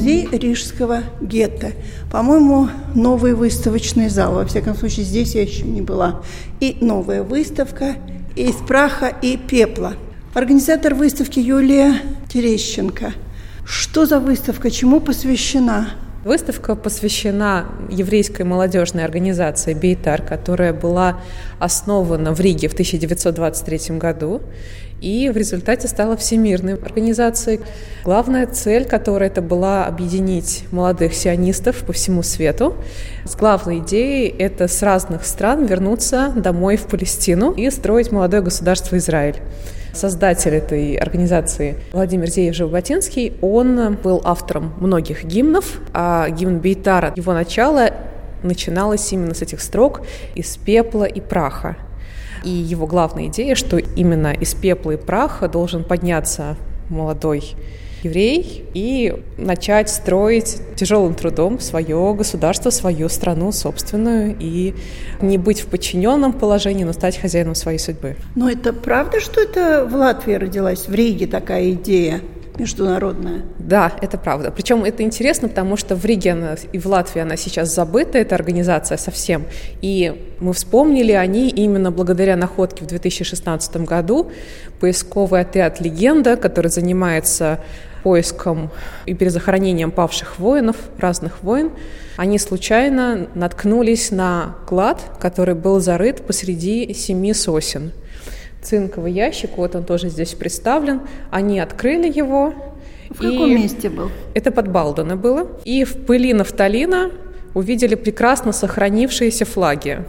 музей Рижского гетто. По-моему, новый выставочный зал. Во всяком случае, здесь я еще не была. И новая выставка из праха и пепла. Организатор выставки Юлия Терещенко. Что за выставка? Чему посвящена? Выставка посвящена еврейской молодежной организации «Бейтар», которая была основана в Риге в 1923 году и в результате стала всемирной организацией. Главная цель которой это была объединить молодых сионистов по всему свету. С главной идеей это с разных стран вернуться домой в Палестину и строить молодое государство Израиль. Создатель этой организации Владимир Зеев-Жаботинский, он был автором многих гимнов, а гимн Бейтара, его начало начиналось именно с этих строк «из пепла и праха». И его главная идея, что именно из пепла и праха должен подняться молодой еврей и начать строить тяжелым трудом свое государство, свою страну собственную и не быть в подчиненном положении, но стать хозяином своей судьбы. Но это правда, что это в Латвии родилась, в Риге такая идея? Международная. Да, это правда. Причем это интересно, потому что в Риге она, и в Латвии она сейчас забыта, эта организация совсем. И мы вспомнили о ней именно благодаря находке в 2016 году. Поисковый отряд «Легенда», который занимается поиском и перезахоронением павших воинов, разных войн, они случайно наткнулись на клад, который был зарыт посреди семи сосен цинковый ящик, вот он тоже здесь представлен. Они открыли его. В каком месте был? Это под Балдена было. И в пыли нафталина увидели прекрасно сохранившиеся флаги.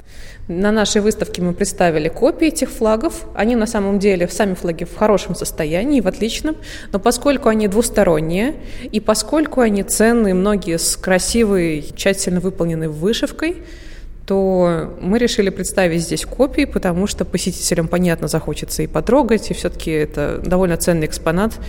На нашей выставке мы представили копии этих флагов. Они на самом деле, сами флаги в хорошем состоянии, в отличном, но поскольку они двусторонние, и поскольку они ценные, многие с красивой, тщательно выполненной вышивкой, то мы решили представить здесь копии, потому что посетителям, понятно, захочется и потрогать, и все-таки это довольно ценный экспонат,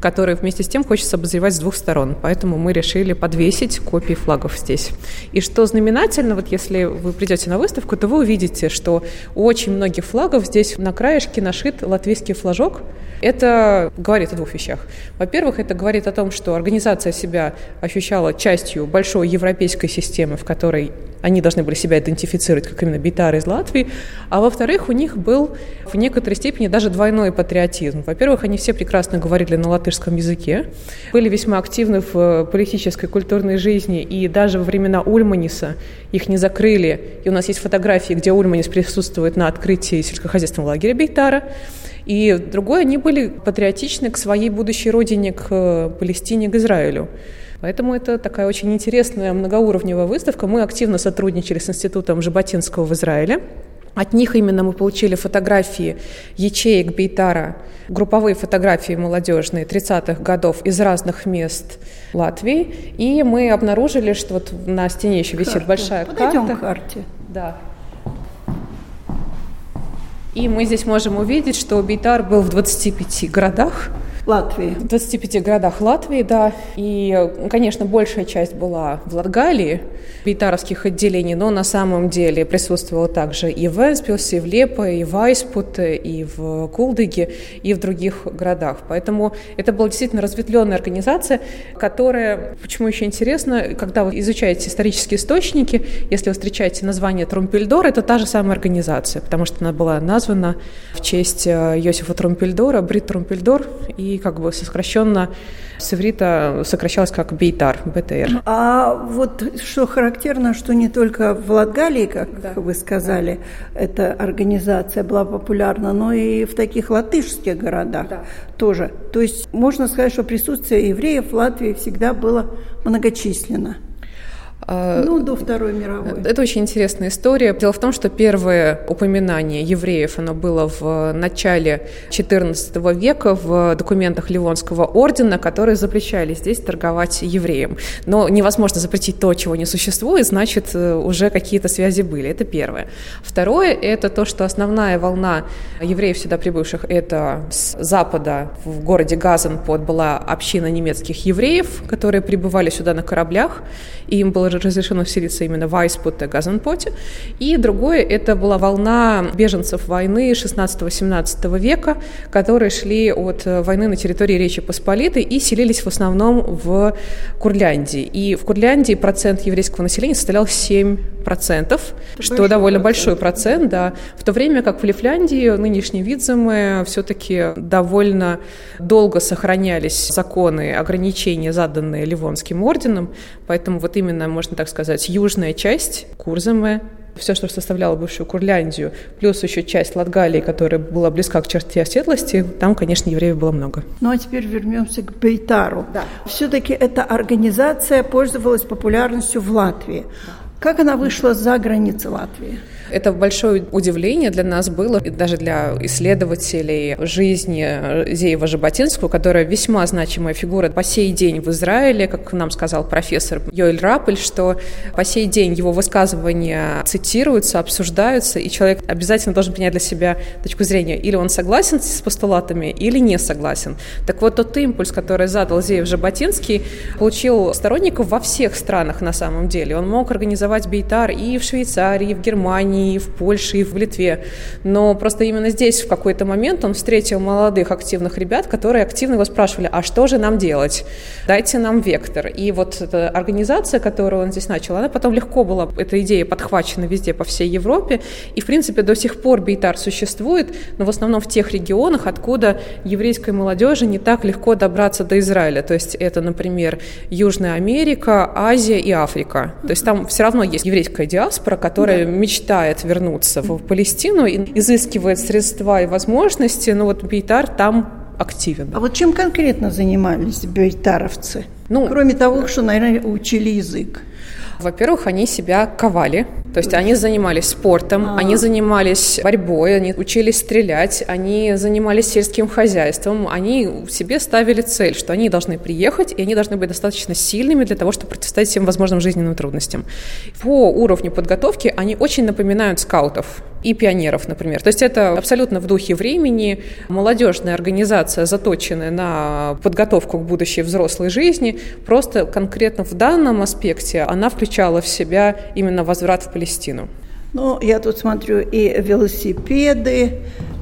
который вместе с тем хочется обозревать с двух сторон. Поэтому мы решили подвесить копии флагов здесь. И что знаменательно, вот если вы придете на выставку, то вы увидите, что у очень многих флагов здесь на краешке нашит латвийский флажок. Это говорит о двух вещах. Во-первых, это говорит о том, что организация себя ощущала частью большой европейской системы, в которой они должны были себя идентифицировать как именно битары из Латвии, а во-вторых, у них был в некоторой степени даже двойной патриотизм. Во-первых, они все прекрасно говорили на латышском языке, были весьма активны в э, политической, культурной жизни, и даже во времена Ульманиса их не закрыли. И у нас есть фотографии, где Ульманис присутствует на открытии сельскохозяйственного лагеря Бейтара. И другое, они были патриотичны к своей будущей родине, к э, Палестине, к Израилю. Поэтому это такая очень интересная многоуровневая выставка. Мы активно сотрудничали с Институтом Жаботинского в Израиле. От них именно мы получили фотографии ячеек Бейтара, групповые фотографии молодежные 30-х годов из разных мест Латвии. И мы обнаружили, что вот на стене еще висит Карту. большая Подойдем карта. к карте. Да. И мы здесь можем увидеть, что Бейтар был в 25 городах. Латвии. В 25 городах Латвии, да. И, конечно, большая часть была в Латгалии, бейтаровских отделений, но на самом деле присутствовала также и в Энспилсе, и в Лепо, и в Айспуте, и в Кулдыге, и в других городах. Поэтому это была действительно разветвленная организация, которая, почему еще интересно, когда вы изучаете исторические источники, если вы встречаете название Трумпельдор, это та же самая организация, потому что она была названа в честь э, Йосифа Трумпельдора, Брит Трумпельдор, и и как бы сокращенно с иврита сокращалось как Бейтар, БТР. А вот что характерно, что не только в Латгалии, как да. вы сказали, да. эта организация была популярна, но и в таких латышских городах да. тоже. То есть можно сказать, что присутствие евреев в Латвии всегда было многочисленно. А, ну, до Второй мировой. Это очень интересная история. Дело в том, что первое упоминание евреев, оно было в начале XIV века в документах Ливонского ордена, которые запрещали здесь торговать евреям. Но невозможно запретить то, чего не существует, значит, э, уже какие-то связи были. Это первое. Второе – это то, что основная волна евреев сюда прибывших – это с запада в городе Газенпот была община немецких евреев, которые прибывали сюда на кораблях, и им было разрешено вселиться именно в Айспуте, Газанпоте. И другое, это была волна беженцев войны 16-17 века, которые шли от э, войны на территории Речи Посполитой и селились в основном в Курляндии. И в Курляндии процент еврейского населения составлял 7%, это что довольно процент. большой процент, да. В то время как в Лифляндии нынешние Видземы все-таки довольно долго сохранялись законы ограничения, заданные Ливонским орденом, поэтому вот именно, можно так сказать, южная часть Курзамы, все, что составляло бывшую Курляндию, плюс еще часть Латгалии, которая была близка к черте оседлости, там, конечно, евреев было много. Ну а теперь вернемся к Бейтару. Да. Все-таки эта организация пользовалась популярностью в Латвии. Да. Как она вышла за границы Латвии? Это большое удивление для нас было, и даже для исследователей жизни Зеева Жаботинского, которая весьма значимая фигура по сей день в Израиле, как нам сказал профессор Йоэль Раппель, что по сей день его высказывания цитируются, обсуждаются, и человек обязательно должен принять для себя точку зрения, или он согласен с постулатами, или не согласен. Так вот, тот импульс, который задал Зеев Жаботинский, получил сторонников во всех странах на самом деле. Он мог организовать бейтар и в Швейцарии, и в Германии, и в Польше, и в Литве. Но просто именно здесь в какой-то момент он встретил молодых активных ребят, которые активно его спрашивали, а что же нам делать? Дайте нам вектор. И вот эта организация, которую он здесь начал, она потом легко была, эта идея подхвачена везде по всей Европе. И, в принципе, до сих пор Бейтар существует, но в основном в тех регионах, откуда еврейской молодежи не так легко добраться до Израиля. То есть это, например, Южная Америка, Азия и Африка. То есть там все равно есть еврейская диаспора, которая да. мечтает вернуться в Палестину, изыскивает средства и возможности, но вот Бейтар там активен. А вот чем конкретно занимались бейтаровцы? Ну, Кроме того, что, наверное, учили язык. Во-первых, они себя ковали, то есть они занимались спортом, А-а-а. они занимались борьбой, они учились стрелять, они занимались сельским хозяйством, они себе ставили цель, что они должны приехать, и они должны быть достаточно сильными для того, чтобы противостоять всем возможным жизненным трудностям. По уровню подготовки они очень напоминают скаутов и пионеров, например. То есть это абсолютно в духе времени, молодежная организация, заточенная на подготовку к будущей взрослой жизни, просто конкретно в данном аспекте она включала в себя именно возврат в Палестину. Ну, я тут смотрю и велосипеды,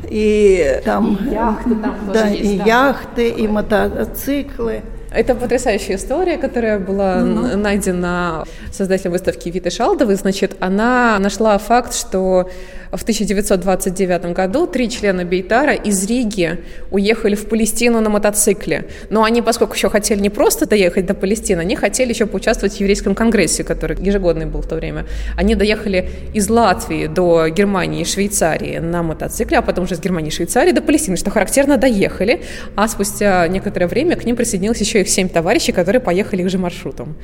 и там, и яхты, там да, есть, и да. яхты, и мотоциклы. Это потрясающая история, которая была mm-hmm. найдена создателем выставки Виты Шалдовой. Значит, она нашла факт, что в 1929 году три члена Бейтара из Риги уехали в Палестину на мотоцикле. Но они, поскольку еще хотели не просто доехать до Палестины, они хотели еще поучаствовать в еврейском конгрессе, который ежегодный был в то время. Они доехали из Латвии до Германии и Швейцарии на мотоцикле, а потом уже из Германии и Швейцарии до Палестины, что характерно, доехали. А спустя некоторое время к ним присоединилось еще их семь товарищей, которые поехали их же маршрутом.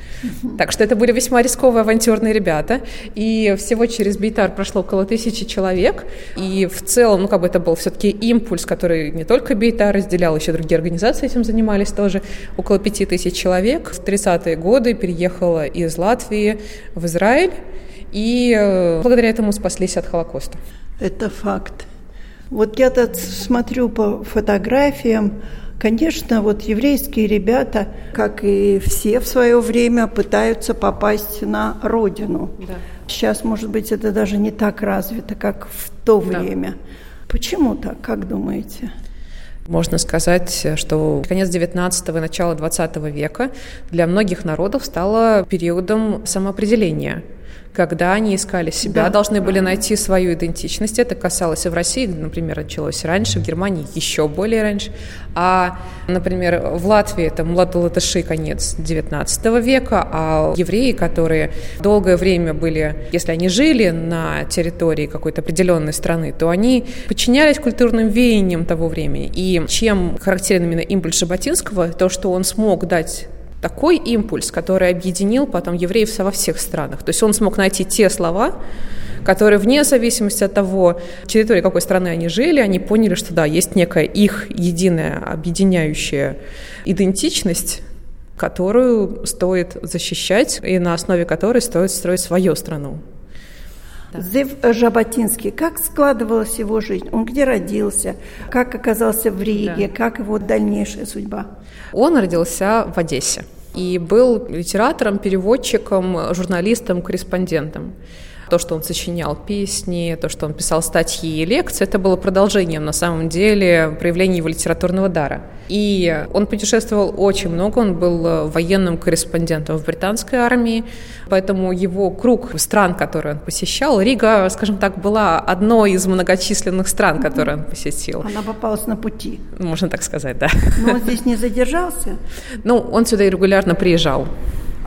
Так что это были весьма рисковые авантюрные ребята. И всего через Бейтар прошло около тысячи человек. И в целом, ну, как бы это был все-таки импульс, который не только Бейта разделял, еще другие организации этим занимались тоже. Около пяти тысяч человек в 30-е годы переехало из Латвии в Израиль. И э, благодаря этому спаслись от Холокоста. Это факт. Вот я тут смотрю по фотографиям, Конечно, вот еврейские ребята, как и все в свое время, пытаются попасть на родину. Да. Сейчас, может быть, это даже не так развито, как в то время. Да. Почему так, как думаете? Можно сказать, что конец 19 и начало 20 века для многих народов стало периодом самоопределения когда они искали себя, да, должны были найти свою идентичность. Это касалось и в России, например, началось раньше, в Германии еще более раньше. А, например, в Латвии это младолатыши конец 19 века, а евреи, которые долгое время были, если они жили на территории какой-то определенной страны, то они подчинялись культурным веяниям того времени. И чем характерен именно импульс Шабатинского, то, что он смог дать такой импульс, который объединил потом евреев во всех странах. То есть он смог найти те слова, которые вне зависимости от того, территории какой страны они жили, они поняли, что да, есть некая их единая объединяющая идентичность, которую стоит защищать и на основе которой стоит строить свою страну. Да. Зев Жаботинский, как складывалась его жизнь? Он где родился? Как оказался в Риге? Да. Как его дальнейшая судьба? Он родился в Одессе и был литератором, переводчиком, журналистом, корреспондентом. То, что он сочинял песни, то, что он писал статьи и лекции, это было продолжением, на самом деле, проявления его литературного дара. И он путешествовал очень много, он был э, военным корреспондентом в британской армии, поэтому его круг стран, которые он посещал, Рига, скажем так, была одной из многочисленных стран, которые он посетил. Она попалась на пути. Можно так сказать, да. Но он здесь не задержался? Ну, он сюда регулярно приезжал.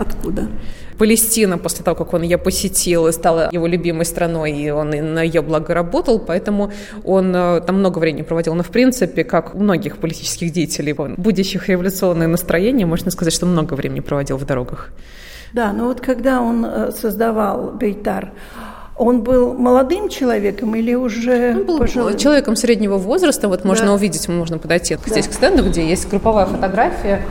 Откуда? Палестина, после того, как он ее посетил и стала его любимой страной, и он на ее благо работал, поэтому он э, там много времени проводил. Но, в принципе, как у многих политических деятелей, будущих революционные настроения, можно сказать, что много времени проводил в дорогах. Да, но вот когда он э, создавал Бейтар, он был молодым человеком или уже Он был пожилым? человеком среднего возраста. Вот можно да. увидеть, можно подойти да. здесь к стенду, где есть групповая фотография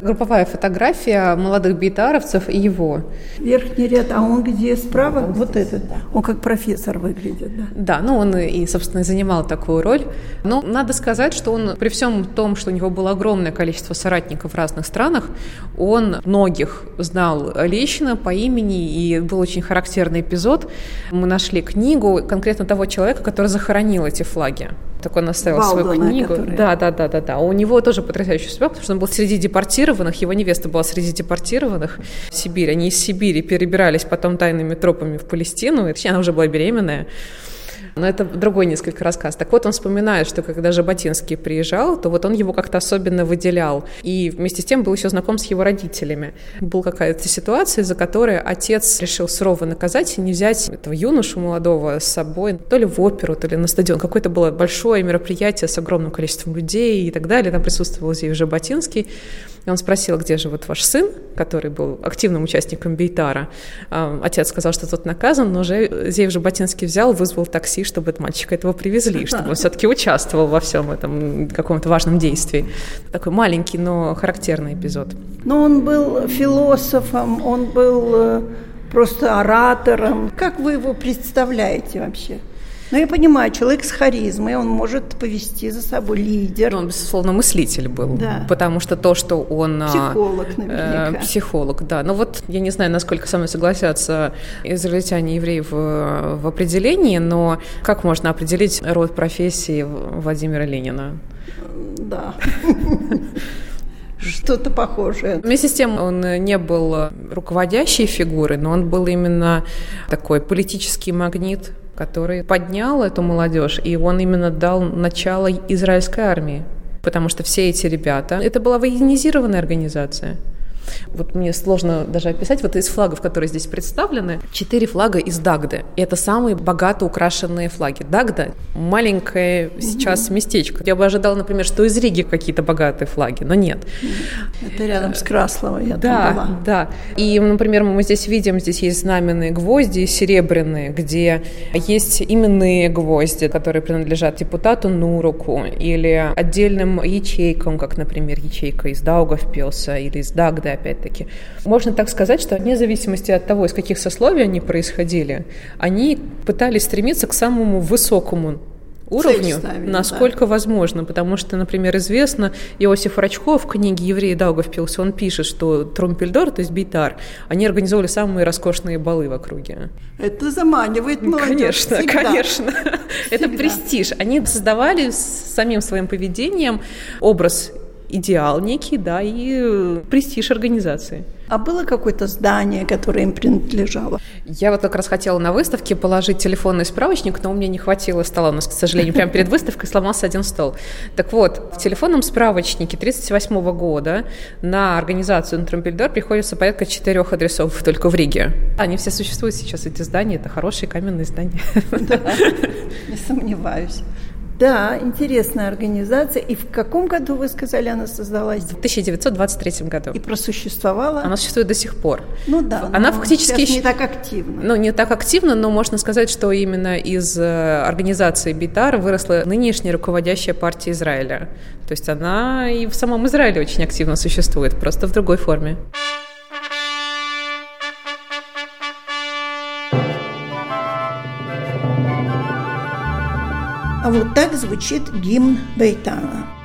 Групповая фотография молодых бейтаровцев и его. Верхний ряд, а он где справа? Да, вот этот. Да. Он как профессор выглядит, да? Да, ну он и, собственно, занимал такую роль. Но надо сказать, что он, при всем том, что у него было огромное количество соратников в разных странах, он многих знал лично по имени, и был очень характерный эпизод. Мы нашли книгу конкретно того человека, который захоронил эти флаги так он оставил Балдона, свою книгу. Которая... Да, да, да, да, да. У него тоже потрясающая судьба, потому что он был среди депортированных, его невеста была среди депортированных в Сибирь. Они из Сибири перебирались потом тайными тропами в Палестину, точнее, она уже была беременная. Но это другой несколько рассказ. Так вот, он вспоминает, что когда Жаботинский приезжал, то вот он его как-то особенно выделял. И вместе с тем был еще знаком с его родителями. Была какая-то ситуация, за которой отец решил сурово наказать и не взять этого юношу молодого с собой то ли в оперу, то ли на стадион. Какое-то было большое мероприятие с огромным количеством людей и так далее. Там присутствовал Зеев Жаботинский. И он спросил, где же вот ваш сын, который был активным участником Бейтара. А, отец сказал, что тот наказан, но уже Зеев Жаботинский взял, вызвал такси, чтобы от мальчика этого привезли, чтобы он все-таки участвовал во всем этом каком-то важном действии. Такой маленький, но характерный эпизод. Но он был философом, он был э, просто оратором. Как вы его представляете вообще? Но я понимаю, человек с харизмой, он может повести за собой лидер. Он, безусловно, мыслитель был. Да. Потому что то, что он... А, психолог, наверняка. Э, психолог, да. Но вот я не знаю, насколько со мной согласятся израильтяне и евреи в, в определении, но как можно определить род профессии Владимира Ленина? Да. Что-то похожее. Вместе с тем он не был руководящей фигурой, но он был именно такой политический магнит который поднял эту молодежь, и он именно дал начало израильской армии. Потому что все эти ребята, это была военизированная организация. Вот мне сложно даже описать. Вот из флагов, которые здесь представлены, четыре флага из Дагды. И это самые богато украшенные флаги. Дагда – маленькое сейчас местечко. Я бы ожидала, например, что из Риги какие-то богатые флаги, но нет. Это рядом с Краслово я да, была. Да, И, например, мы здесь видим, здесь есть знаменные гвозди серебряные, где есть именные гвозди, которые принадлежат депутату Нуруку или отдельным ячейкам, как, например, ячейка из Даугавпилса или из Дагды, опять-таки. Можно так сказать, что вне зависимости от того, из каких сословий они происходили, они пытались стремиться к самому высокому уровню, ставили, насколько да. возможно. Потому что, например, известно, Иосиф Рачков в книге «Евреи Даугавпилс», он пишет, что Трумпельдор, то есть Бейтар, они организовали самые роскошные балы в округе. Это заманивает молодежь Конечно, всегда. конечно. Всегда. Это престиж. Они создавали самим своим поведением образ идеал некий, да, и э, престиж организации. А было какое-то здание, которое им принадлежало? Я вот как раз хотела на выставке положить телефонный справочник, но у меня не хватило стола. У нас, к сожалению, прямо перед выставкой сломался один стол. Так вот, в телефонном справочнике 1938 года на организацию Трампельдор приходится порядка четырех адресов только в Риге. Они все существуют сейчас, эти здания. Это хорошие каменные здания. Да, не сомневаюсь. Да, интересная организация. И в каком году, вы сказали, она создалась? В 1923 году. И просуществовала? Она существует до сих пор. Ну да. Она фактически... Не так активно. Ну, не так активно, но можно сказать, что именно из э, организации Битар выросла нынешняя руководящая партия Израиля. То есть она и в самом Израиле очень активно существует, просто в другой форме. А вот так звучит гимн Бейтана.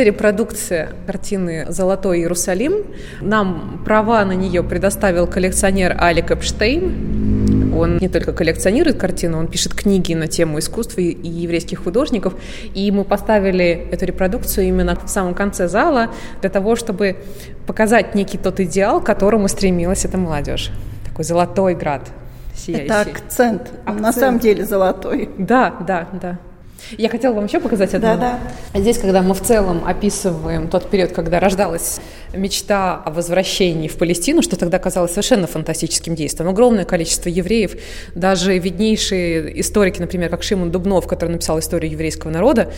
Это репродукция картины «Золотой Иерусалим». Нам права на нее предоставил коллекционер Алик Эпштейн. Он не только коллекционирует картину, он пишет книги на тему искусства и еврейских художников. И мы поставили эту репродукцию именно в самом конце зала для того, чтобы показать некий тот идеал, к которому стремилась эта молодежь. Такой золотой град. Сияющий. Это акцент. акцент. На самом деле золотой. Да, да, да. Я хотела вам еще показать одно. Да, да. Здесь, когда мы в целом описываем тот период, когда рождалась мечта о возвращении в Палестину, что тогда казалось совершенно фантастическим действием. Огромное количество евреев, даже виднейшие историки, например, как Шимон Дубнов, который написал историю еврейского народа,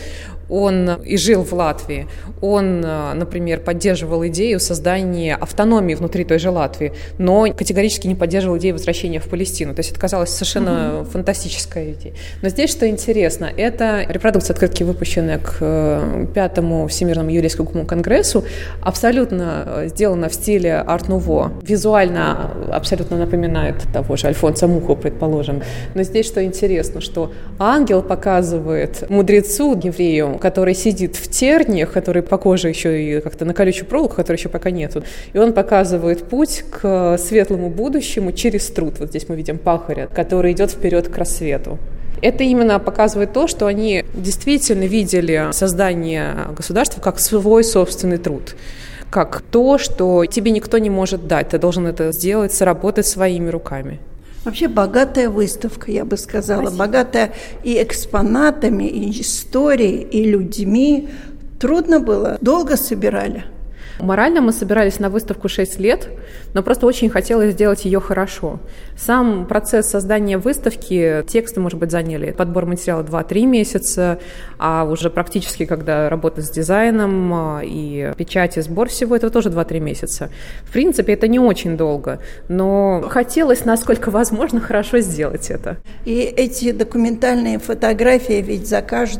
он и жил в Латвии. Он, например, поддерживал идею создания автономии внутри той же Латвии, но категорически не поддерживал идею возвращения в Палестину. То есть это казалось совершенно угу. фантастическая идея. Но здесь, что интересно, это репродукция открытки, выпущенная к э, пятому Всемирному еврейскому конгрессу, абсолютно э, сделана в стиле арт-нуво. Визуально абсолютно напоминает того же Альфонса Муху, предположим. Но здесь что интересно, что ангел показывает мудрецу, еврею, который сидит в терниях, который по коже еще и как-то на колючую проволоку, которой еще пока нету, и он показывает путь к светлому будущему через труд. Вот здесь мы видим пахаря, который идет вперед к рассвету. Это именно показывает то, что они действительно видели создание государства как свой собственный труд как то, что тебе никто не может дать. Ты должен это сделать, сработать своими руками. Вообще богатая выставка, я бы сказала. Спасибо. Богатая и экспонатами, и историей, и людьми. Трудно было, долго собирали. Морально мы собирались на выставку 6 лет, но просто очень хотелось сделать ее хорошо. Сам процесс создания выставки, тексты, может быть, заняли подбор материала 2-3 месяца, а уже практически, когда работа с дизайном а, и печать, и сбор всего этого тоже 2-3 месяца. В принципе, это не очень долго, но хотелось, насколько возможно, хорошо сделать это. И эти документальные фотографии, ведь за каждым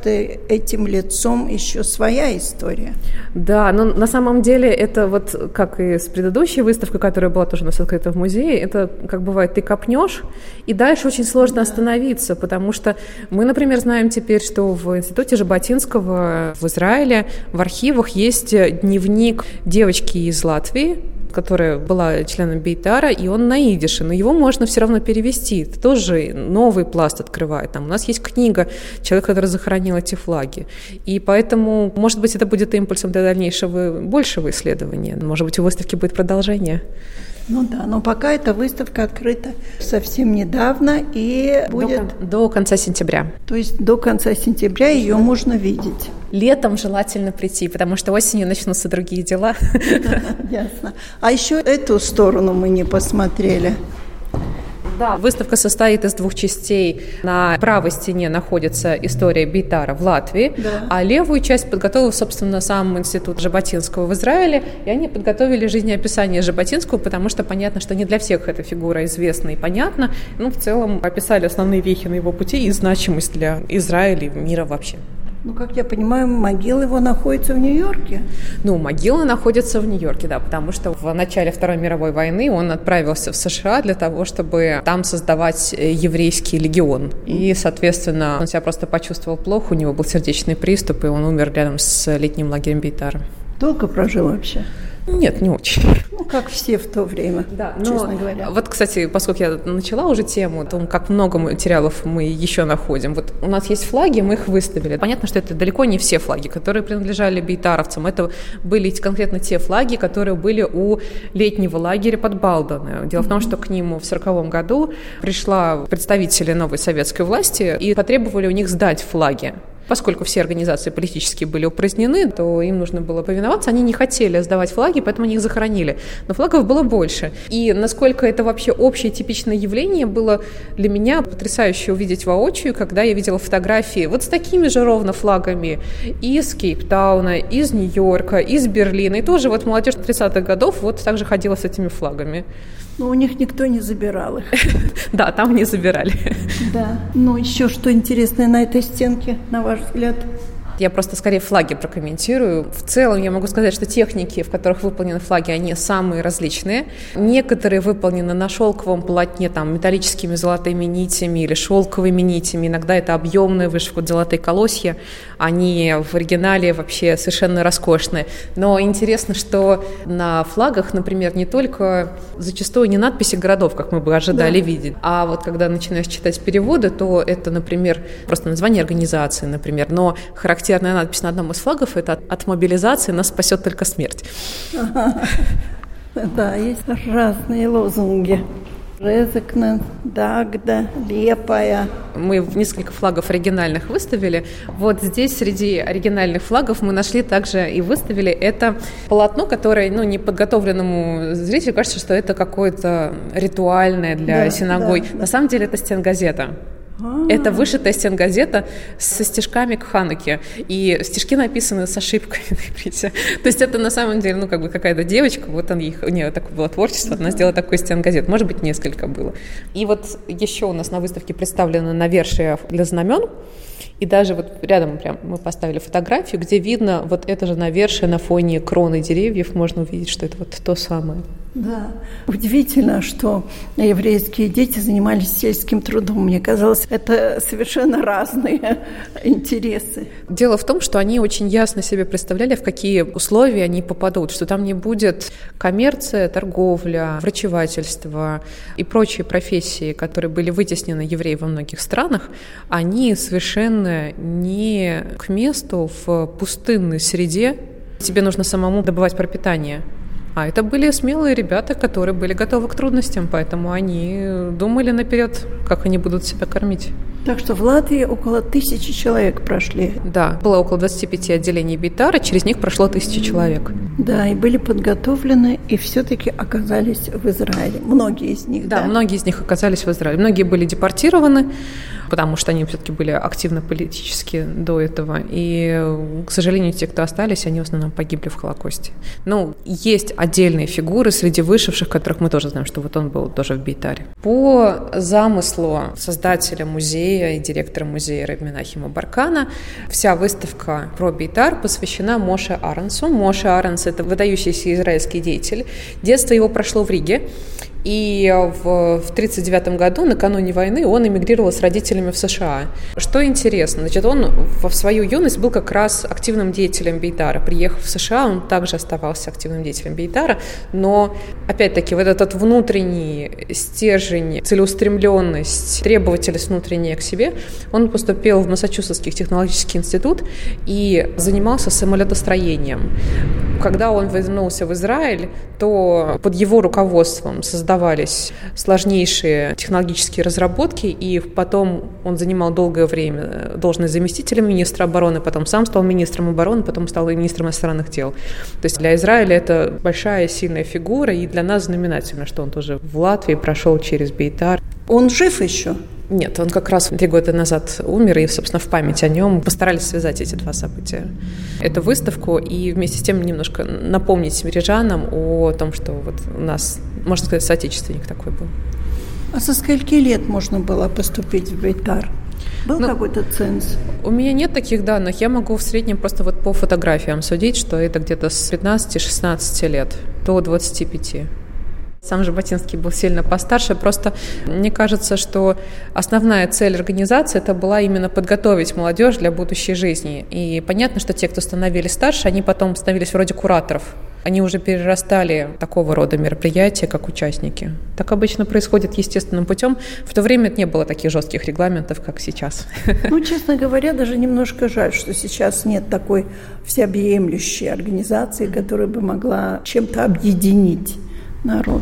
этим лицом еще своя история. Да, но на самом деле это вот как и с предыдущей выставкой, которая была тоже у нас открыта в музее, это как бывает, ты копнешь, и дальше очень сложно остановиться, потому что мы, например, знаем теперь, что в институте Жаботинского в Израиле в архивах есть дневник девочки из Латвии, которая была членом Бейтара, и он на идише, но его можно все равно перевести. Это тоже новый пласт открывает. Там у нас есть книга «Человек, который захоронил эти флаги». И поэтому, может быть, это будет импульсом для дальнейшего большего исследования. Может быть, у выставки будет продолжение. Ну да, но пока эта выставка открыта совсем недавно и будет... До, до конца сентября. То есть до конца сентября ее можно видеть. Летом желательно прийти, потому что осенью начнутся другие дела. Ясно. А еще эту сторону мы не посмотрели. Да, выставка состоит из двух частей. На правой стене находится история Бейтара в Латвии, да. а левую часть подготовил, собственно, сам институт Жаботинского в Израиле, и они подготовили жизнеописание Жаботинского, потому что понятно, что не для всех эта фигура известна и понятна. Ну, в целом, описали основные вехи на его пути и значимость для Израиля и мира вообще. Ну, как я понимаю, могила его находится в Нью-Йорке. Ну, могила находится в Нью-Йорке, да, потому что в начале Второй мировой войны он отправился в США для того, чтобы там создавать э, еврейский легион. И, соответственно, он себя просто почувствовал плохо, у него был сердечный приступ, и он умер рядом с летним лагерем Бейтара. Долго прожил вообще? Нет, не очень. Ну, как все в то время, да, но, честно говоря. Вот, кстати, поскольку я начала уже тему о том, как много материалов мы еще находим. Вот у нас есть флаги, мы их выставили. Понятно, что это далеко не все флаги, которые принадлежали бейтаровцам. Это были конкретно те флаги, которые были у летнего лагеря под Балдоне. Дело в том, что к ним в 1940 году пришла представители новой советской власти и потребовали у них сдать флаги. Поскольку все организации политические были упразднены, то им нужно было повиноваться. Они не хотели сдавать флаги, поэтому они их захоронили. Но флагов было больше. И насколько это вообще общее типичное явление, было для меня потрясающе увидеть воочию, когда я видела фотографии вот с такими же ровно флагами из Кейптауна, из Нью-Йорка, из Берлина. И тоже вот молодежь 30-х годов вот также ходила с этими флагами. Но у них никто не забирал их. Да, там не забирали. Да. Ну, еще что интересное на этой стенке, на ваш взгляд? Я просто скорее флаги прокомментирую. В целом я могу сказать, что техники, в которых выполнены флаги, они самые различные. Некоторые выполнены на шелковом полотне, там, металлическими золотыми нитями или шелковыми нитями. Иногда это объемная вышивка, золотые колосья. Они в оригинале вообще совершенно роскошные. Но интересно, что на флагах, например, не только зачастую не надписи городов, как мы бы ожидали да. видеть, а вот когда начинаешь читать переводы, то это, например, просто название организации, например, но характеристика характерная надпись на одном из флагов – это «От мобилизации нас спасет только смерть». Да, есть разные лозунги. Резекнен, Дагда, Лепая. Мы несколько флагов оригинальных выставили. Вот здесь среди оригинальных флагов мы нашли также и выставили это полотно, которое ну, неподготовленному зрителю кажется, что это какое-то ритуальное для да, синагой. Да, да. На самом деле это стенгазета. Это вышитая стенгазета со стежками к Хануке. И стежки написаны с ошибкой То есть это на самом деле, ну, как бы какая-то девочка, вот он, их, у нее такое было творчество, она сделала такой стенгазет. Может быть, несколько было. И вот еще у нас на выставке представлено навершие для знамен. И даже вот рядом прям мы поставили фотографию, где видно вот это же навершие на фоне кроны деревьев, можно увидеть, что это вот то самое. Да, удивительно, что еврейские дети занимались сельским трудом. Мне казалось, это совершенно разные интересы. Дело в том, что они очень ясно себе представляли, в какие условия они попадут, что там не будет коммерция, торговля, врачевательство и прочие профессии, которые были вытеснены евреи во многих странах, они совершенно не к месту в пустынной среде. Тебе нужно самому добывать пропитание. А это были смелые ребята, которые были готовы к трудностям, поэтому они думали наперед, как они будут себя кормить. Так что в Латвии около тысячи человек прошли. Да, было около 25 отделений Бейтара, через них прошло тысяча человек. Да, и были подготовлены, и все-таки оказались в Израиле. Многие из них, да? Да, многие из них оказались в Израиле. Многие были депортированы, потому что они все-таки были активно политически до этого. И, к сожалению, те, кто остались, они в основном погибли в Холокосте. Ну, есть отдельные фигуры среди вышедших, которых мы тоже знаем, что вот он был тоже в Бейтаре. По замыслу создателя музея и директора музея Рабминахима Баркана вся выставка про Бейтар посвящена Моше Аронсу. Моше Аронс – это выдающийся израильский деятель. Детство его прошло в Риге. И в 1939 году, накануне войны, он эмигрировал с родителями в США. Что интересно, значит, он в свою юность был как раз активным деятелем Бейтара. Приехав в США, он также оставался активным деятелем Бейтара, но, опять-таки, вот этот внутренний стержень, целеустремленность, требовательность внутренняя к себе, он поступил в Массачусетский технологический институт и занимался самолетостроением. Когда он вернулся в Израиль, то под его руководством создал создавались сложнейшие технологические разработки, и потом он занимал долгое время должность заместителя министра обороны, потом сам стал министром обороны, потом стал и министром иностранных дел. То есть для Израиля это большая сильная фигура, и для нас знаменательно, что он тоже в Латвии прошел через Бейтар. Он жив еще? Нет, он как раз три года назад умер, и, собственно, в память о нем постарались связать эти два события. Эту выставку и вместе с тем немножко напомнить рижанам о том, что вот у нас, можно сказать, соотечественник такой был. А со скольки лет можно было поступить в Бейтар? Был ну, какой-то ценз? У меня нет таких данных. Я могу в среднем просто вот по фотографиям судить, что это где-то с 15-16 лет до 25. Сам же Ботинский был сильно постарше. Просто мне кажется, что основная цель организации это была именно подготовить молодежь для будущей жизни. И понятно, что те, кто становились старше, они потом становились вроде кураторов. Они уже перерастали такого рода мероприятия, как участники. Так обычно происходит естественным путем. В то время не было таких жестких регламентов, как сейчас. Ну, честно говоря, даже немножко жаль, что сейчас нет такой всеобъемлющей организации, которая бы могла чем-то объединить народ.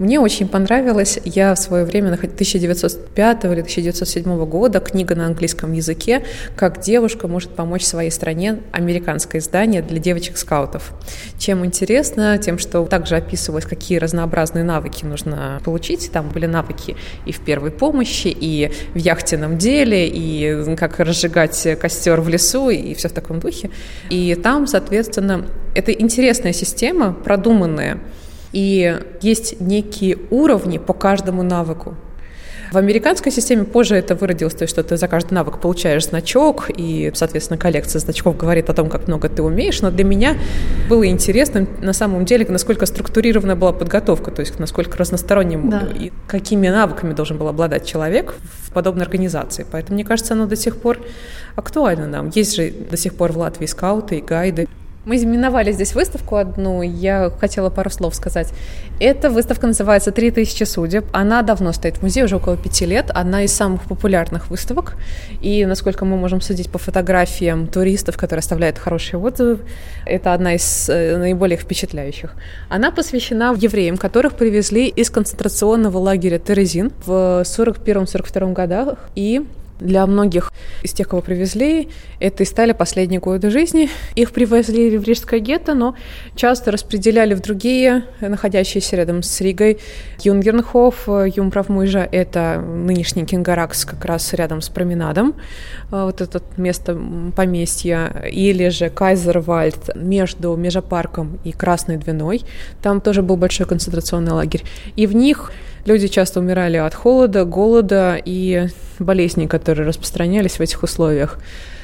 Мне очень понравилось, я в свое время, 1905 или 1907 года, книга на английском языке «Как девушка может помочь своей стране», американское издание для девочек-скаутов. Чем интересно? Тем, что также описывалось, какие разнообразные навыки нужно получить. Там были навыки и в первой помощи, и в яхтенном деле, и как разжигать костер в лесу, и все в таком духе. И там, соответственно, это интересная система, продуманная, и есть некие уровни по каждому навыку. В американской системе позже это выродилось, то есть, что ты за каждый навык получаешь значок, и, соответственно, коллекция значков говорит о том, как много ты умеешь, но для меня было интересно на самом деле, насколько структурирована была подготовка, то есть насколько разносторонним да. и какими навыками должен был обладать человек в подобной организации. Поэтому, мне кажется, оно до сих пор актуально нам. Есть же до сих пор в Латвии скауты и гайды. Мы именовали здесь выставку одну, я хотела пару слов сказать. Эта выставка называется «3000 судеб». Она давно стоит в музее, уже около пяти лет. Одна из самых популярных выставок. И, насколько мы можем судить по фотографиям туристов, которые оставляют хорошие отзывы, это одна из э, наиболее впечатляющих. Она посвящена евреям, которых привезли из концентрационного лагеря Терезин в 1941-1942 годах. И для многих из тех, кого привезли, это и стали последние годы жизни. Их привезли в Рижское гетто, но часто распределяли в другие, находящиеся рядом с Ригой. Юнгернхоф, Юмправмыжа — это нынешний Кингаракс, как раз рядом с променадом, а, вот это место поместья. Или же Кайзервальд между Межапарком и Красной Двиной. Там тоже был большой концентрационный лагерь. И в них Люди часто умирали от холода, голода и болезней, которые распространялись в этих условиях.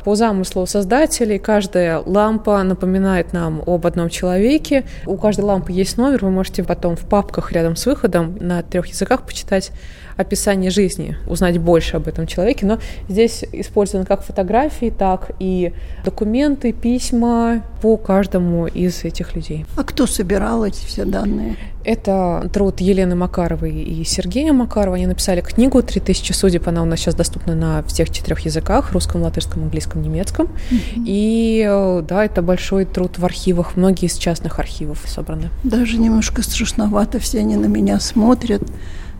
По замыслу создателей каждая лампа напоминает нам об одном человеке. У каждой лампы есть номер, вы можете потом в папках рядом с выходом на трех языках почитать описание жизни, узнать больше об этом человеке. Но здесь использованы как фотографии, так и документы, письма по каждому из этих людей. А кто собирал эти все данные? Это труд Елены Макаровой и Сергея Макарова. Они написали книгу «3000 судеб». Она у нас сейчас доступна на всех четырех языках – русском, латышском, английском, немецком. Mm-hmm. И э, да, это большой труд в архивах. Многие из частных архивов собраны. Даже немножко страшновато. Все они на меня смотрят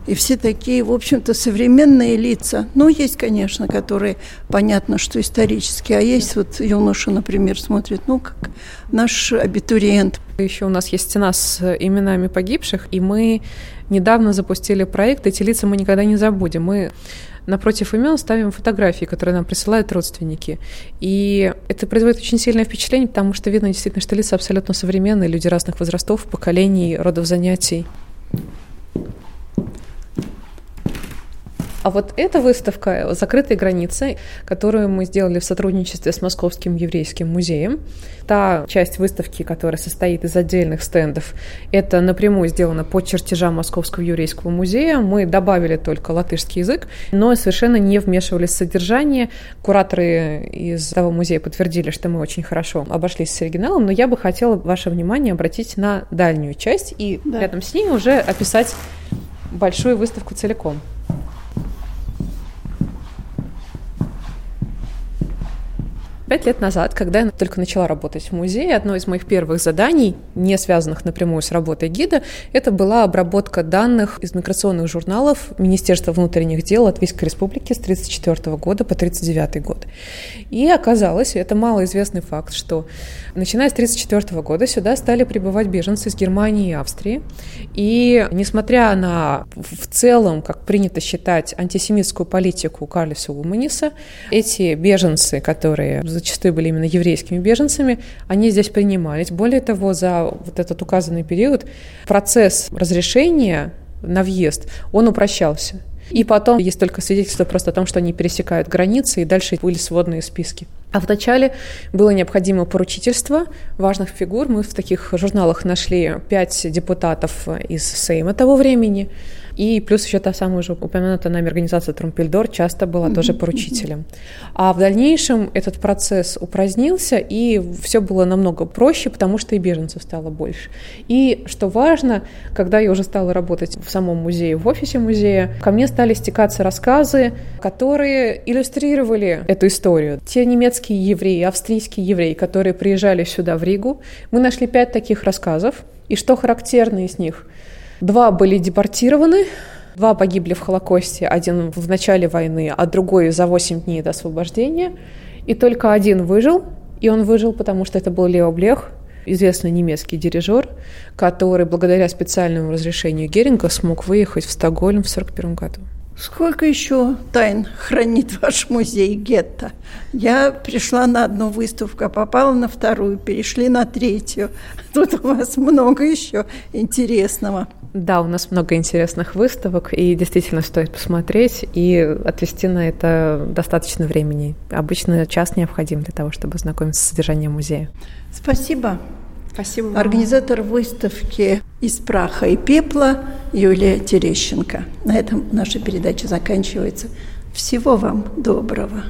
И все такие, в общем-то, современные лица. Ну, есть, конечно, которые понятно, что исторические, а есть вот юноша, например, смотрит, ну, как наш абитуриент. Еще у нас есть стена с именами погибших, и мы недавно запустили проект «Эти лица мы никогда не забудем». Мы напротив имен ставим фотографии, которые нам присылают родственники. И это производит очень сильное впечатление, потому что видно действительно, что лица абсолютно современные, люди разных возрастов, поколений, родов занятий. А вот эта выставка «Закрытые границы», которую мы сделали в сотрудничестве с Московским еврейским музеем, та часть выставки, которая состоит из отдельных стендов, это напрямую сделано по чертежам Московского еврейского музея. Мы добавили только латышский язык, но совершенно не вмешивались в содержание. Кураторы из того музея подтвердили, что мы очень хорошо обошлись с оригиналом, но я бы хотела ваше внимание обратить на дальнюю часть и да. рядом с ней уже описать большую выставку целиком. Пять лет назад, когда я только начала работать в музее, одно из моих первых заданий, не связанных напрямую с работой гида, это была обработка данных из миграционных журналов Министерства внутренних дел Латвийской Республики с 1934 года по 1939 год. И оказалось, это малоизвестный факт, что начиная с 1934 года сюда стали прибывать беженцы из Германии и Австрии. И несмотря на в целом, как принято считать, антисемитскую политику Карлиса Уманиса, эти беженцы, которые зачастую были именно еврейскими беженцами, они здесь принимались. Более того, за вот этот указанный период процесс разрешения на въезд, он упрощался. И потом есть только свидетельство просто о том, что они пересекают границы, и дальше были сводные списки. А вначале было необходимо поручительство важных фигур. Мы в таких журналах нашли пять депутатов из Сейма того времени, и плюс еще та самая уже упомянутая нами организация Трумпельдор часто была тоже поручителем. А в дальнейшем этот процесс упразднился, и все было намного проще, потому что и беженцев стало больше. И что важно, когда я уже стала работать в самом музее, в офисе музея, ко мне стали стекаться рассказы, которые иллюстрировали эту историю. Те немецкие евреи, австрийские евреи, которые приезжали сюда, в Ригу, мы нашли пять таких рассказов. И что характерно из них – Два были депортированы, два погибли в Холокосте, один в начале войны, а другой за 8 дней до освобождения. И только один выжил, и он выжил, потому что это был Лео Блех, известный немецкий дирижер, который благодаря специальному разрешению Геринга смог выехать в Стокгольм в 1941 году. Сколько еще тайн хранит ваш музей гетто? Я пришла на одну выставку, а попала на вторую, перешли на третью. Тут у вас много еще интересного. Да, у нас много интересных выставок, и действительно стоит посмотреть, и отвести на это достаточно времени. Обычно час необходим для того, чтобы знакомиться с содержанием музея. Спасибо. Спасибо вам. Организатор выставки «Из праха и пепла» Юлия Терещенко. На этом наша передача заканчивается. Всего вам доброго.